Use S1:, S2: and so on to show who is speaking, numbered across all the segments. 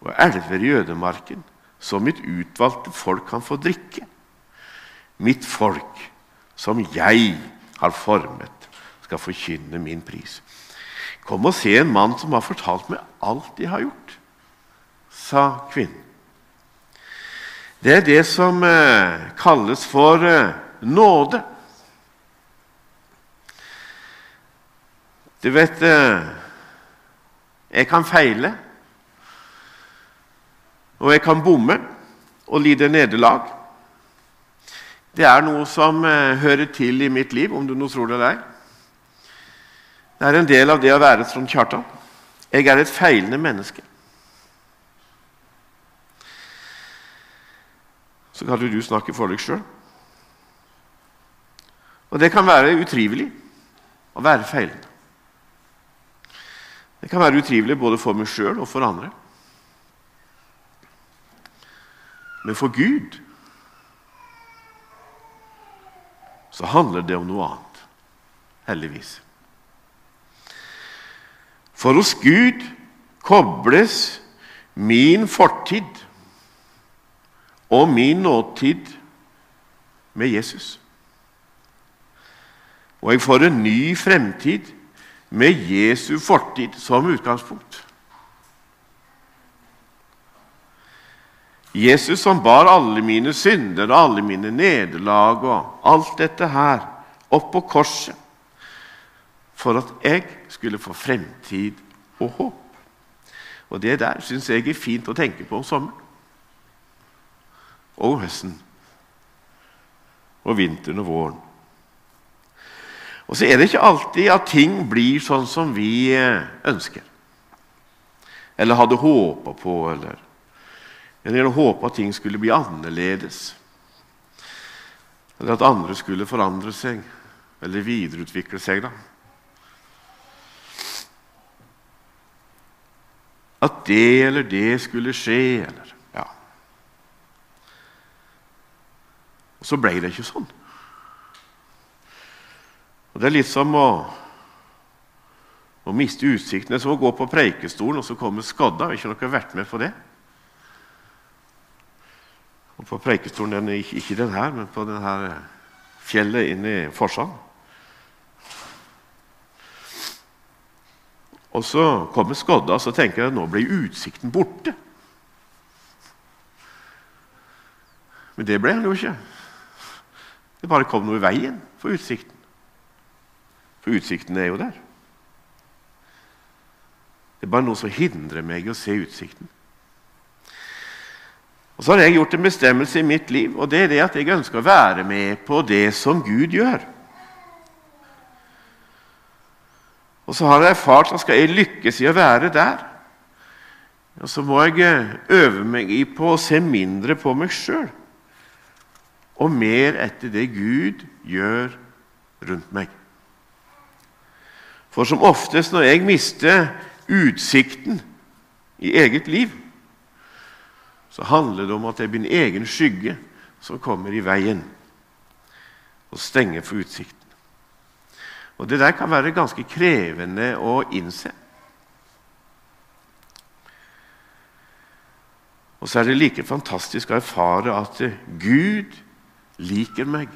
S1: og elver i ødemarken, så mitt utvalgte folk kan få drikke. Mitt folk, som jeg har formet, skal forkynne min pris. Kom og se en mann som har fortalt meg alt de har gjort, sa kvinnen. Det er det som eh, kalles for eh, nåde. Du vet eh, Jeg kan feile, og jeg kan bomme og lide nederlag. Det er noe som eh, hører til i mitt liv, om du nå tror det eller ei. Det er en del av det å være Trond Kjartan. Jeg er et feilende menneske. Så kan du snakke for deg sjøl. Og det kan være utrivelig å være feilende. Det kan være utrivelig både for meg sjøl og for andre. Men for Gud så handler det om noe annet. Heldigvis. For hos Gud kobles min fortid og min nåtid med Jesus. Og jeg får en ny fremtid med Jesu fortid som utgangspunkt. Jesus som bar alle mine synder og alle mine nederlag og alt dette her opp på korset for at jeg skulle få fremtid og håp. Og Det der syns jeg er fint å tenke på om sommeren og høsten og vinteren og våren. Og så er det ikke alltid at ting blir sånn som vi eh, ønsker. Eller hadde håpa på, eller Eller håpa at ting skulle bli annerledes. Eller at andre skulle forandre seg, eller videreutvikle seg. da. At det eller det skulle skje, eller Ja. Og så ble det ikke sånn. Og Det er litt som å, å miste utsikten. Det er som å gå på preikestolen, og så kommer skadda. Ikke noe vært med på det? Og på preikestolen, den, ikke, den her, men på den her fjellet inne i Forsand. Og så kommer skodda, og så tenker jeg at nå blir utsikten borte. Men det ble han jo ikke. Det bare kom noe i veien for utsikten. For utsikten er jo der. Det er bare noe som hindrer meg i å se utsikten. Og Så har jeg gjort en bestemmelse i mitt liv, og det er det at jeg ønsker å være med på det som Gud gjør. Og så har jeg erfart at skal jeg lykkes i å være der, og så må jeg eh, øve meg i på å se mindre på meg sjøl og mer etter det Gud gjør rundt meg. For som oftest når jeg mister utsikten i eget liv, så handler det om at det er min egen skygge som kommer i veien og stenger for utsikten. Og Det der kan være ganske krevende å innse. Og så er det like fantastisk å erfare at Gud liker meg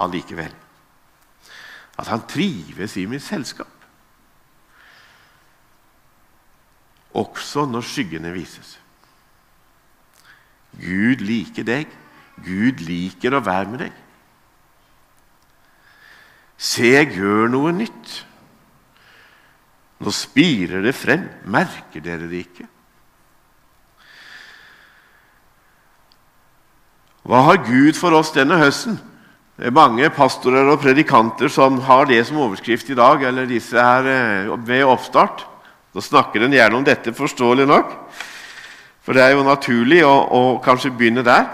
S1: allikevel. At han trives i mitt selskap. også når skyggene vises. Gud liker deg. Gud liker å være med deg. Se, jeg gjør noe nytt. Nå spirer det frem. Merker dere det ikke? Hva har Gud for oss denne høsten? Det er mange pastorer og predikanter som har det som overskrift i dag, eller disse her eh, ved oppstart. Da snakker en gjerne om dette, forståelig nok. For det er jo naturlig å, å kanskje begynne der.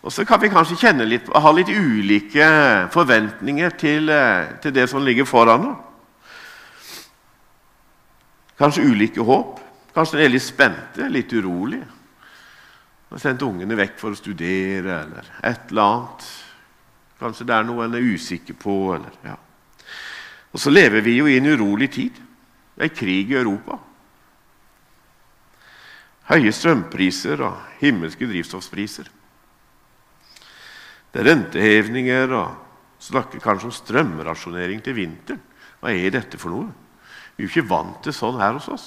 S1: Og så kan vi kanskje kjenne litt, ha litt ulike forventninger til, eh, til det som ligger foran oss. Kanskje ulike håp. Kanskje en er litt spente, litt urolig. Har sendt ungene vekk for å studere eller et eller annet. Kanskje det er noe en er usikker på. Eller, ja. Og så lever vi jo i en urolig tid. Det er krig i Europa. Høye strømpriser og himmelske drivstoffpriser. Det er rentehevninger og snakker kanskje om strømrasjonering til vinteren. Hva er dette for noe? Vi er jo ikke vant til sånn her hos oss.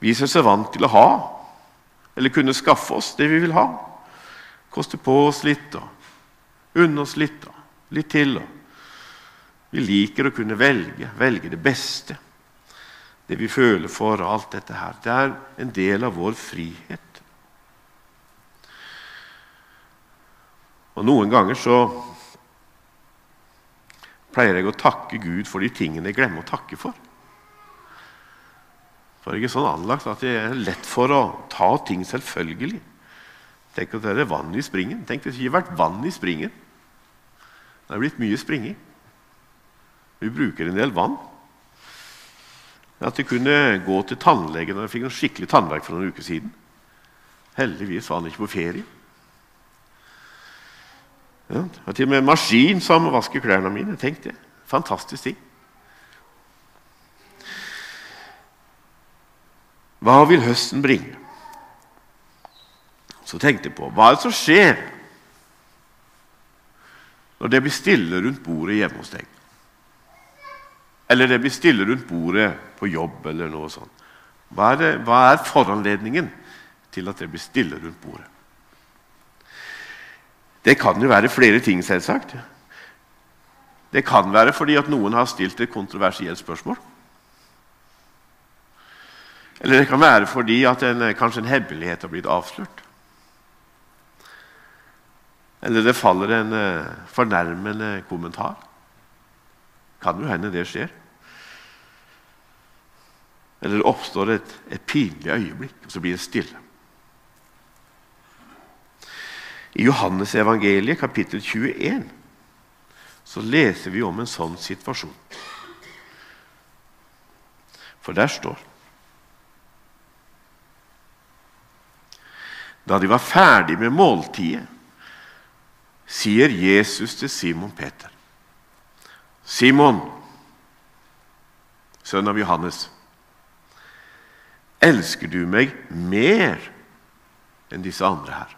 S1: Vi er så vant til å ha, eller kunne skaffe oss det vi vil ha. Koste på oss litt og unne oss litt og litt til. Og vi liker å kunne velge, velge det beste. Det vi føler for, og alt dette her. Det er en del av vår frihet. Og Noen ganger så pleier jeg å takke Gud for de tingene jeg glemmer å takke for. For jeg er sånn anlagt at jeg er lett for å ta ting selvfølgelig. Tenk at det er vann i springen. Tenk hvis det ikke hadde vært vann i springen. Det har blitt mye springing. Vi bruker en del vann. At jeg kunne gå til tannlegen Og jeg fikk en skikkelig tannverk for noen uker siden. Heldigvis var han ikke på ferie. Ja, jeg har til og med en maskin som vasker klærne mine. Tenk det. Fantastisk ting. Hva vil høsten bringe? Så tenkte jeg på hva er det som skjer når det blir stille rundt bordet hjemme hos deg? Eller det blir stille rundt bordet på jobb eller noe sånt. Hva er, det, hva er foranledningen til at det blir stille rundt bordet? Det kan jo være flere ting, selvsagt. Det kan være fordi at noen har stilt et kontroversielt spørsmål. Eller det kan være fordi at en, kanskje en hemmelighet har blitt avslørt. Eller det faller en uh, fornærmende kommentar. Kan jo hende det skjer. Eller det oppstår et, et pinlig øyeblikk, og så blir det stille. I Johannes evangeliet, kapittel 21, så leser vi om en sånn situasjon. For der står Da de var ferdig med måltidet, sier Jesus til Simon Peter. Simon, sønn av Johannes, elsker du meg mer enn disse andre her?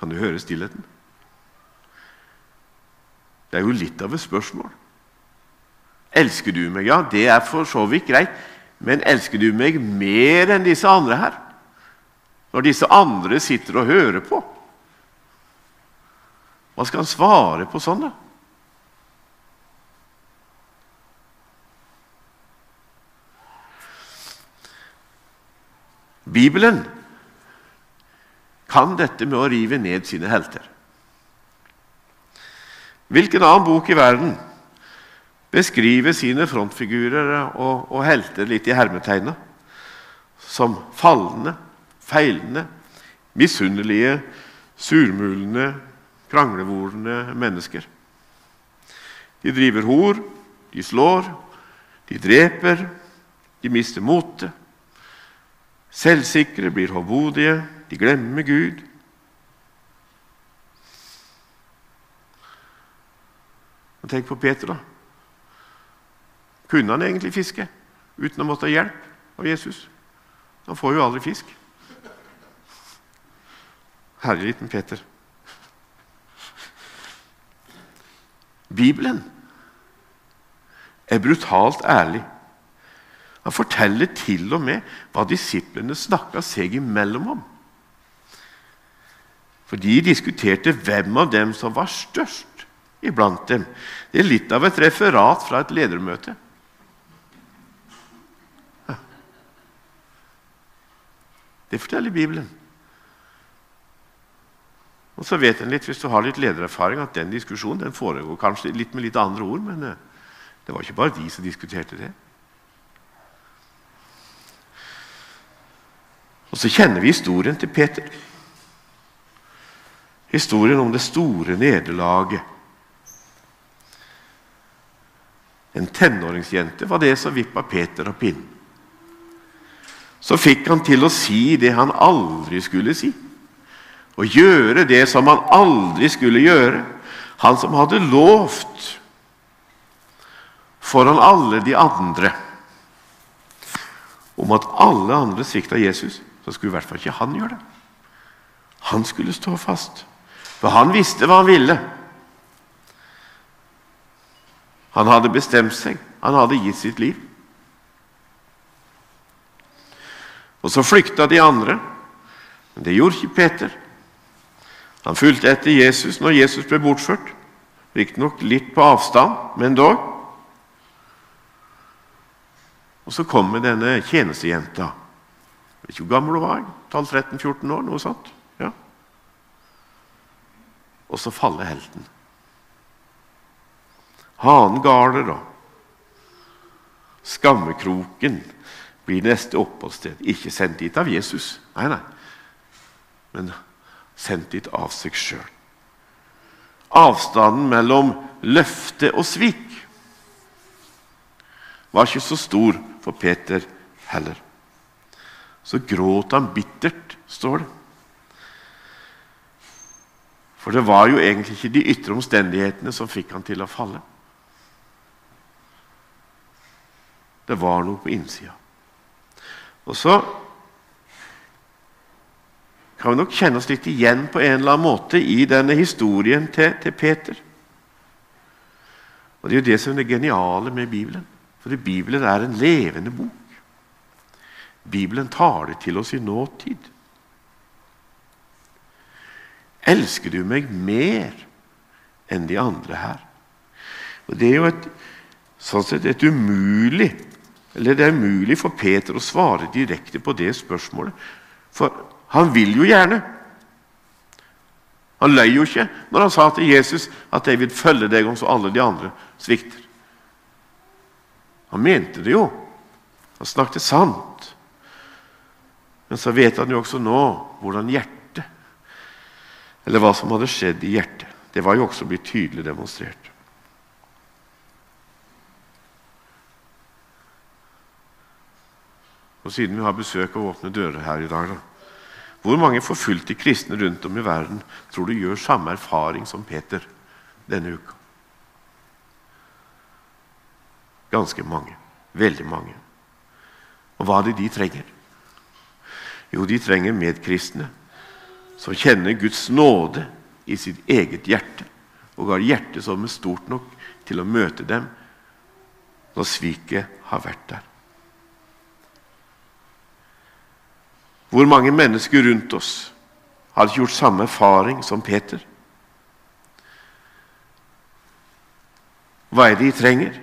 S1: Kan du høre stillheten? Det er jo litt av et spørsmål. Elsker du meg? Ja, det er for så vidt greit. Men elsker du meg mer enn disse andre her? Når disse andre sitter og hører på? Hva skal han svare på sånn, da? Bibelen kan dette med å rive ned sine helter. Hvilken annen bok i verden beskriver sine frontfigurer og, og helter litt i hermetegna som falne, feilende, misunnelige, surmulende, kranglevorne mennesker? De driver hor, de slår, de dreper, de mister motet. Selvsikre blir hovmodige, de glemmer Gud. Og Tenk på Peter, da. Kunne han egentlig fiske uten å måtte ha hjelp av Jesus? Han får jo aldri fisk. Herre liten Peter. Bibelen er brutalt ærlig. Han forteller til og med hva disiplene snakka seg imellom om. For de diskuterte hvem av dem som var størst iblant dem. Det er litt av et referat fra et ledermøte. Det forteller Bibelen. Og så vet en litt, Hvis du har litt ledererfaring, at den diskusjonen den foregår kanskje litt med litt andre ord, men eh, det var ikke bare de som diskuterte det. Og så kjenner vi historien til Peter. Historien om det store nederlaget. En tenåringsjente var det som vippa Peter av pinnen. Så fikk han til å si det han aldri skulle si, og gjøre det som han aldri skulle gjøre. Han som hadde lovt foran alle de andre om at alle andre svikta Jesus, så skulle i hvert fall ikke han gjøre det. Han skulle stå fast, for han visste hva han ville. Han hadde bestemt seg, han hadde gitt sitt liv. Og så flykta de andre, men det gjorde ikke Peter. Han fulgte etter Jesus når Jesus ble bortført, riktignok litt på avstand, men dog. Og så kommer denne tjenestejenta. Jeg vet ikke hvor gammel hun var. 12-13-14 år, noe sånt. Ja. Og så faller helten. Hanen galer, da. Skammekroken blir neste oppholdssted. Ikke sendt dit av Jesus, nei, nei. men sendt dit av seg sjøl. Avstanden mellom løfte og svik var ikke så stor for Peter heller. Så gråt han bittert, står det. For det var jo egentlig ikke de ytre omstendighetene som fikk han til å falle. Det var noe på innsida. Og så kan vi nok kjenne oss litt igjen på en eller annen måte i denne historien til, til Peter. Og Det er jo det som er det geniale med Bibelen. For Bibelen er en levende bok. Bibelen taler til oss i nåtid. Elsker du meg mer enn de andre her? Og Det er jo et, sånn sett et umulig eller Det er umulig for Peter å svare direkte på det spørsmålet, for han vil jo gjerne. Han løy jo ikke når han sa til Jesus at 'jeg vil følge deg om så alle de andre svikter'. Han mente det jo. Han snakket sant. Men så vet han jo også nå hvordan hjertet Eller hva som hadde skjedd i hjertet. Det var jo også blitt tydelig demonstrert. Og siden vi har besøk av Åpne dører her i dag da. Hvor mange forfulgte kristne rundt om i verden tror du gjør samme erfaring som Peter denne uka? Ganske mange. Veldig mange. Og hva er det de trenger? Jo, de trenger medkristne som kjenner Guds nåde i sitt eget hjerte, og har hjertet som er stort nok til å møte dem når sviket har vært der. Hvor mange mennesker rundt oss ikke gjort samme erfaring som Peter? Hva er det de trenger?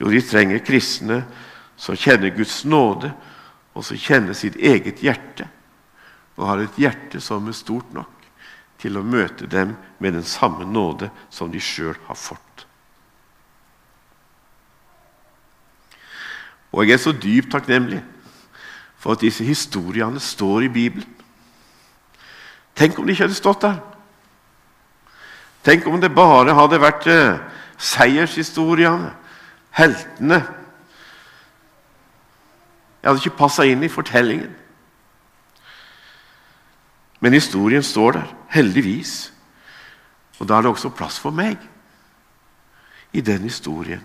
S1: Jo, de trenger kristne som kjenner Guds nåde, og så kjenne sitt eget hjerte, og har et hjerte som er stort nok til å møte dem med den samme nåde som de sjøl har fått. Og jeg er så dypt takknemlig for at disse historiene står i Bibelen. Tenk om de ikke hadde stått der. Tenk om det bare hadde vært eh, seiershistoriene heltene. Jeg hadde ikke passa inn i fortellingen. Men historien står der, heldigvis. Og da er det også plass for meg i den historien.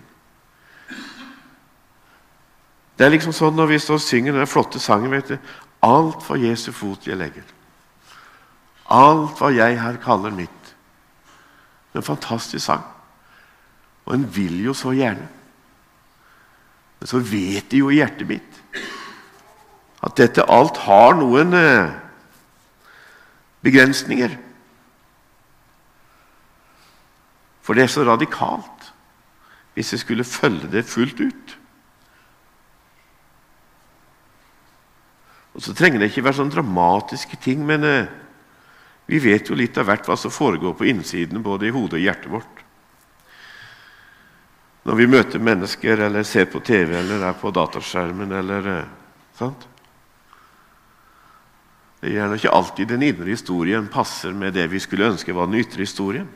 S1: Det er liksom sånn når vi står og synger den flotte sangen vet du, Alt for Jesu fot jeg legger. Alt hva jeg her kaller mitt. En fantastisk sang. Og en vil jo så gjerne. Men så vet de jo i hjertet mitt at dette alt har noen eh, begrensninger. For det er så radikalt hvis jeg skulle følge det fullt ut. Og Så trenger det ikke være sånn dramatiske ting, men eh, vi vet jo litt av hvert hva som foregår på innsiden, både i hodet og hjertet vårt når vi møter mennesker eller ser på TV eller er på dataskjermen eller eh, sant? Det er gjerne ikke alltid den indre historien passer med det vi skulle ønske var den ytre historien.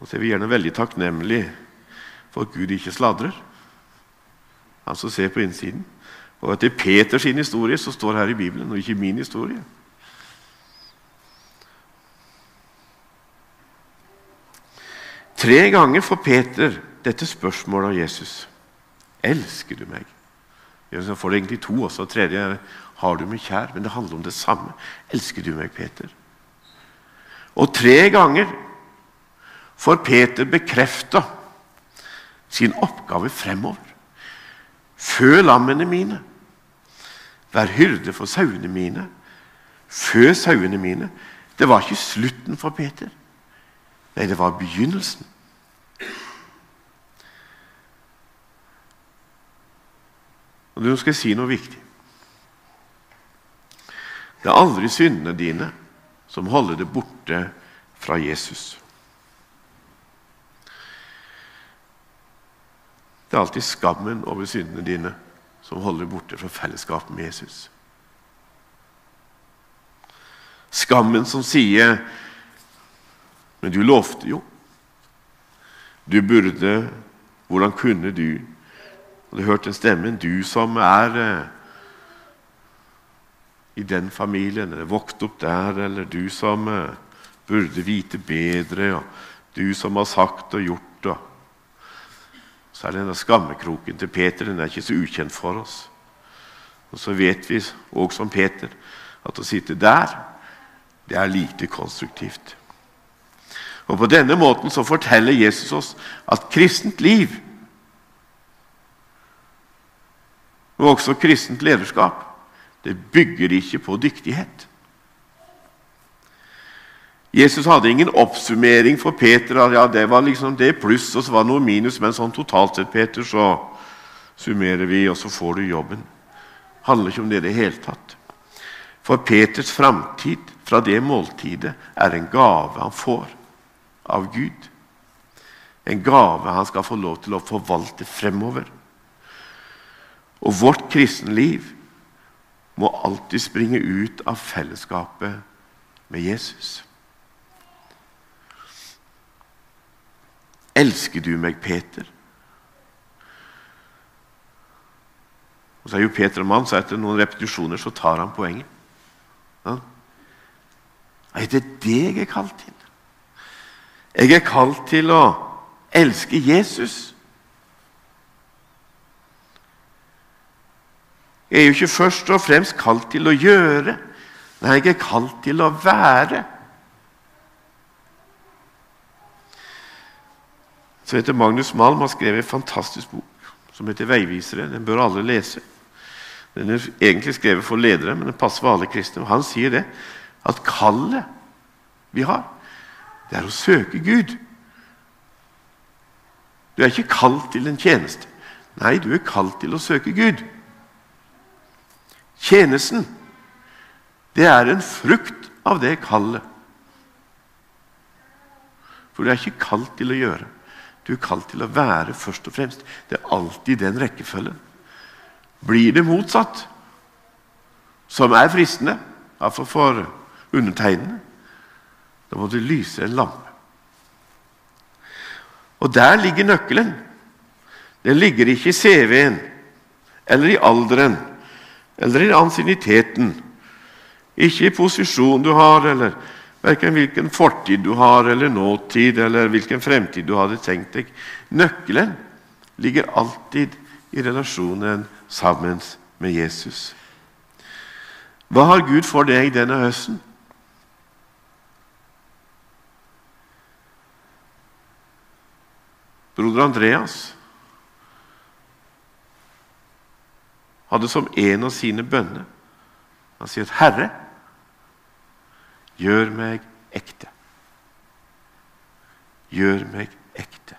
S1: Og så er vi gjerne veldig takknemlige for at Gud ikke sladrer. Han som ser på innsiden. Og etter er Peters historie som står her i Bibelen, og ikke min historie. Tre ganger får Peter dette spørsmålet av Jesus Elsker du meg? Så får du egentlig to også. Tredje Har du meg kjær? Men det handler om det samme. Elsker du meg, Peter? Og tre ganger får Peter bekrefta sin oppgave fremover. Fø lammene mine. Vær hyrde for sauene mine. Fø sauene mine. Det var ikke slutten for Peter. Nei, det var begynnelsen. Og Nå skal jeg si noe viktig. Det er aldri syndene dine som holder det borte fra Jesus. Det er alltid skammen over syndene dine som holder deg borte fra fellesskapet med Jesus. Skammen som sier 'Men du lovte jo'. Du burde Hvordan kunne du? Og du hørte den stemmen. Du som er eh, i den familien, eller vokst opp der, eller du som eh, burde vite bedre, og du som har sagt og gjort og Så er denne skammekroken til Peter den er ikke så ukjent for oss. Og så vet vi òg som Peter at å sitte der, det er lite konstruktivt. Og På denne måten så forteller Jesus oss at kristent liv og også kristent lederskap det bygger ikke på dyktighet. Jesus hadde ingen oppsummering for Peter. ja, Det var liksom det pluss, og så var det noe minus. Men sånn totalt sett, Peter, så summerer vi, og så får du jobben. Det handler ikke om det i det hele tatt. For Peters framtid fra det måltidet er en gave han får av Gud. En gave han skal få lov til å forvalte fremover. Og vårt kristenliv må alltid springe ut av fellesskapet med Jesus. Elsker du meg, Peter? Og så er jo Peter en mann, så etter noen repetisjoner så tar han poenget. Ja. Er det deg jeg er kalt til? Jeg er kalt til å elske Jesus. Jeg er jo ikke først og fremst kalt til å gjøre. Nei, jeg er kalt til å være. Så heter Magnus Malm har skrevet en fantastisk bok som heter 'Veivisere'. Den bør alle lese. Den er egentlig skrevet for ledere, men den passer for alle kristne. Og Han sier det at kallet vi har, det er å søke Gud. Du er ikke kalt til en tjeneste. Nei, du er kalt til å søke Gud. Tjenesten, det er en frukt av det kallet. For du er ikke kalt til å gjøre. Du er kalt til å være først og fremst. Det er alltid den rekkefølgen. Blir det motsatt, som er fristende, iallfall for undertegnede, da må du lyse en lampe. Og der ligger nøkkelen. Den ligger ikke i CV-en eller i alderen eller i ansienniteten. Ikke i posisjon du har, eller verken hvilken fortid du har, eller nåtid, eller hvilken fremtid du hadde tenkt deg. Nøkkelen ligger alltid i relasjonen sammen med Jesus. Hva har Gud for deg denne høsten? Broder Andreas hadde som en av sine bønner Han sier at 'Herre, gjør meg ekte'. Gjør meg ekte.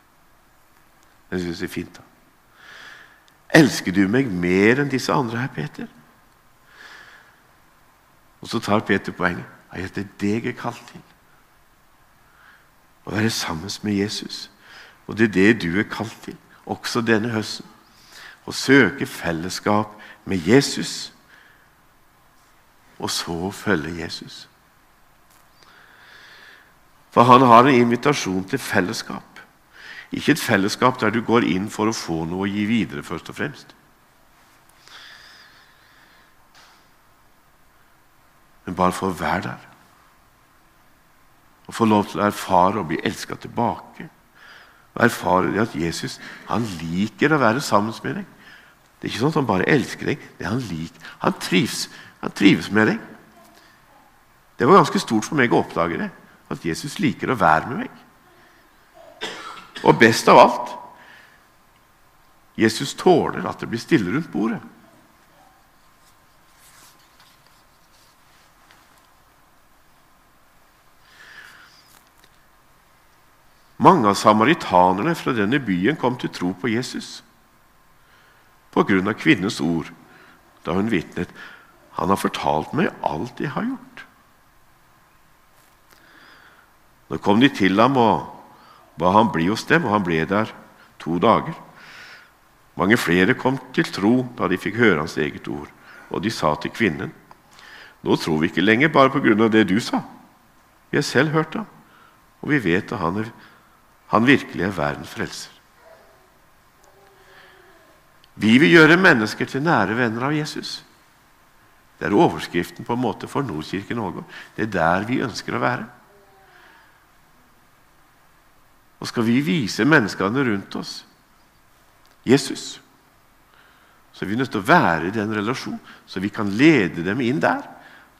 S1: Det syns jeg er fint. da. Elsker du meg mer enn disse andre her, Peter? Og så tar Peter poenget. Det er deg jeg er kalt til. Å være sammen med Jesus. Og det er det du er kalt til, også denne høsten. Å søke fellesskap med Jesus, og så følge Jesus. For han har en invitasjon til fellesskap. Ikke et fellesskap der du går inn for å få noe å gi videre, først og fremst. Men bare for å være der. Og få lov til å erfare og bli elska tilbake. Og erfarer at Jesus han liker å være sammen med deg. Det er ikke sånn at han bare elsker deg. det Han liker. Han trives, han trives med deg. Det var ganske stort for meg å oppdage det, at Jesus liker å være med meg. Og best av alt Jesus tåler at det blir stille rundt bordet. Mange av samaritanerne fra denne byen kom til tro på Jesus på grunn av kvinnens ord da hun vitnet. Han har fortalt meg alt jeg har gjort. Nå kom de til ham og ba ham bli hos dem, og han ble der to dager. Mange flere kom til tro da de fikk høre hans eget ord, og de sa til kvinnen.: Nå tror vi ikke lenger bare på grunn av det du sa. Vi har selv hørt ham, og vi vet at han er han virkelig er verdens frelser. Vi vil gjøre mennesker til nære venner av Jesus. Det er overskriften på en måte for Nordkirken Ålgård. Det er der vi ønsker å være. Og skal vi vise menneskene rundt oss Jesus, så er vi nødt til å være i den relasjonen, så vi kan lede dem inn der,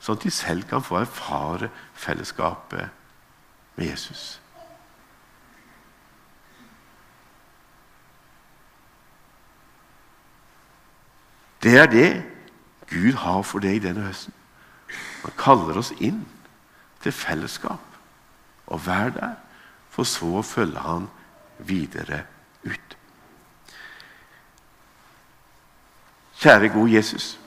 S1: sånn at de selv kan få erfare fellesskapet med Jesus. Det er det Gud har for deg denne høsten. Han kaller oss inn til fellesskap. Og vær der, for så å følge Han videre ut. Kjære, gode Jesus.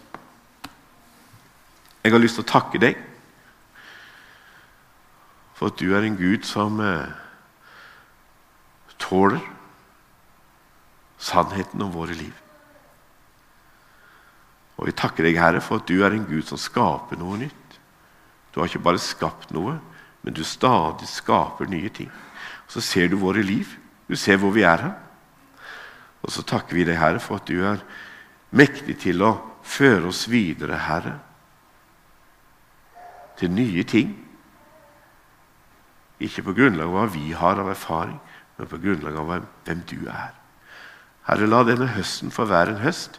S1: Jeg har lyst til å takke deg for at du er en Gud som eh, tåler sannheten om våre liv. Og vi takker deg, Herre, for at du er en Gud som skaper noe nytt. Du har ikke bare skapt noe, men du stadig skaper nye ting. Og Så ser du våre liv. Du ser hvor vi er her. Og så takker vi deg, Herre, for at du er mektig til å føre oss videre, Herre, til nye ting. Ikke på grunnlag av hva vi har av erfaring, men på grunnlag av hvem du er. Herre, la denne høsten få være en høst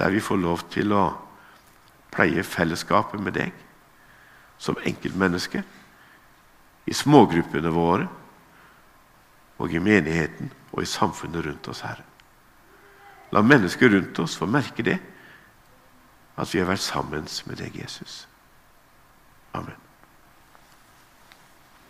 S1: der vi får lov til å pleie fellesskapet med deg som enkeltmenneske, i smågruppene våre og i menigheten og i samfunnet rundt oss, Herre. La mennesker rundt oss få merke det, at vi har vært sammen med deg, Jesus. Amen.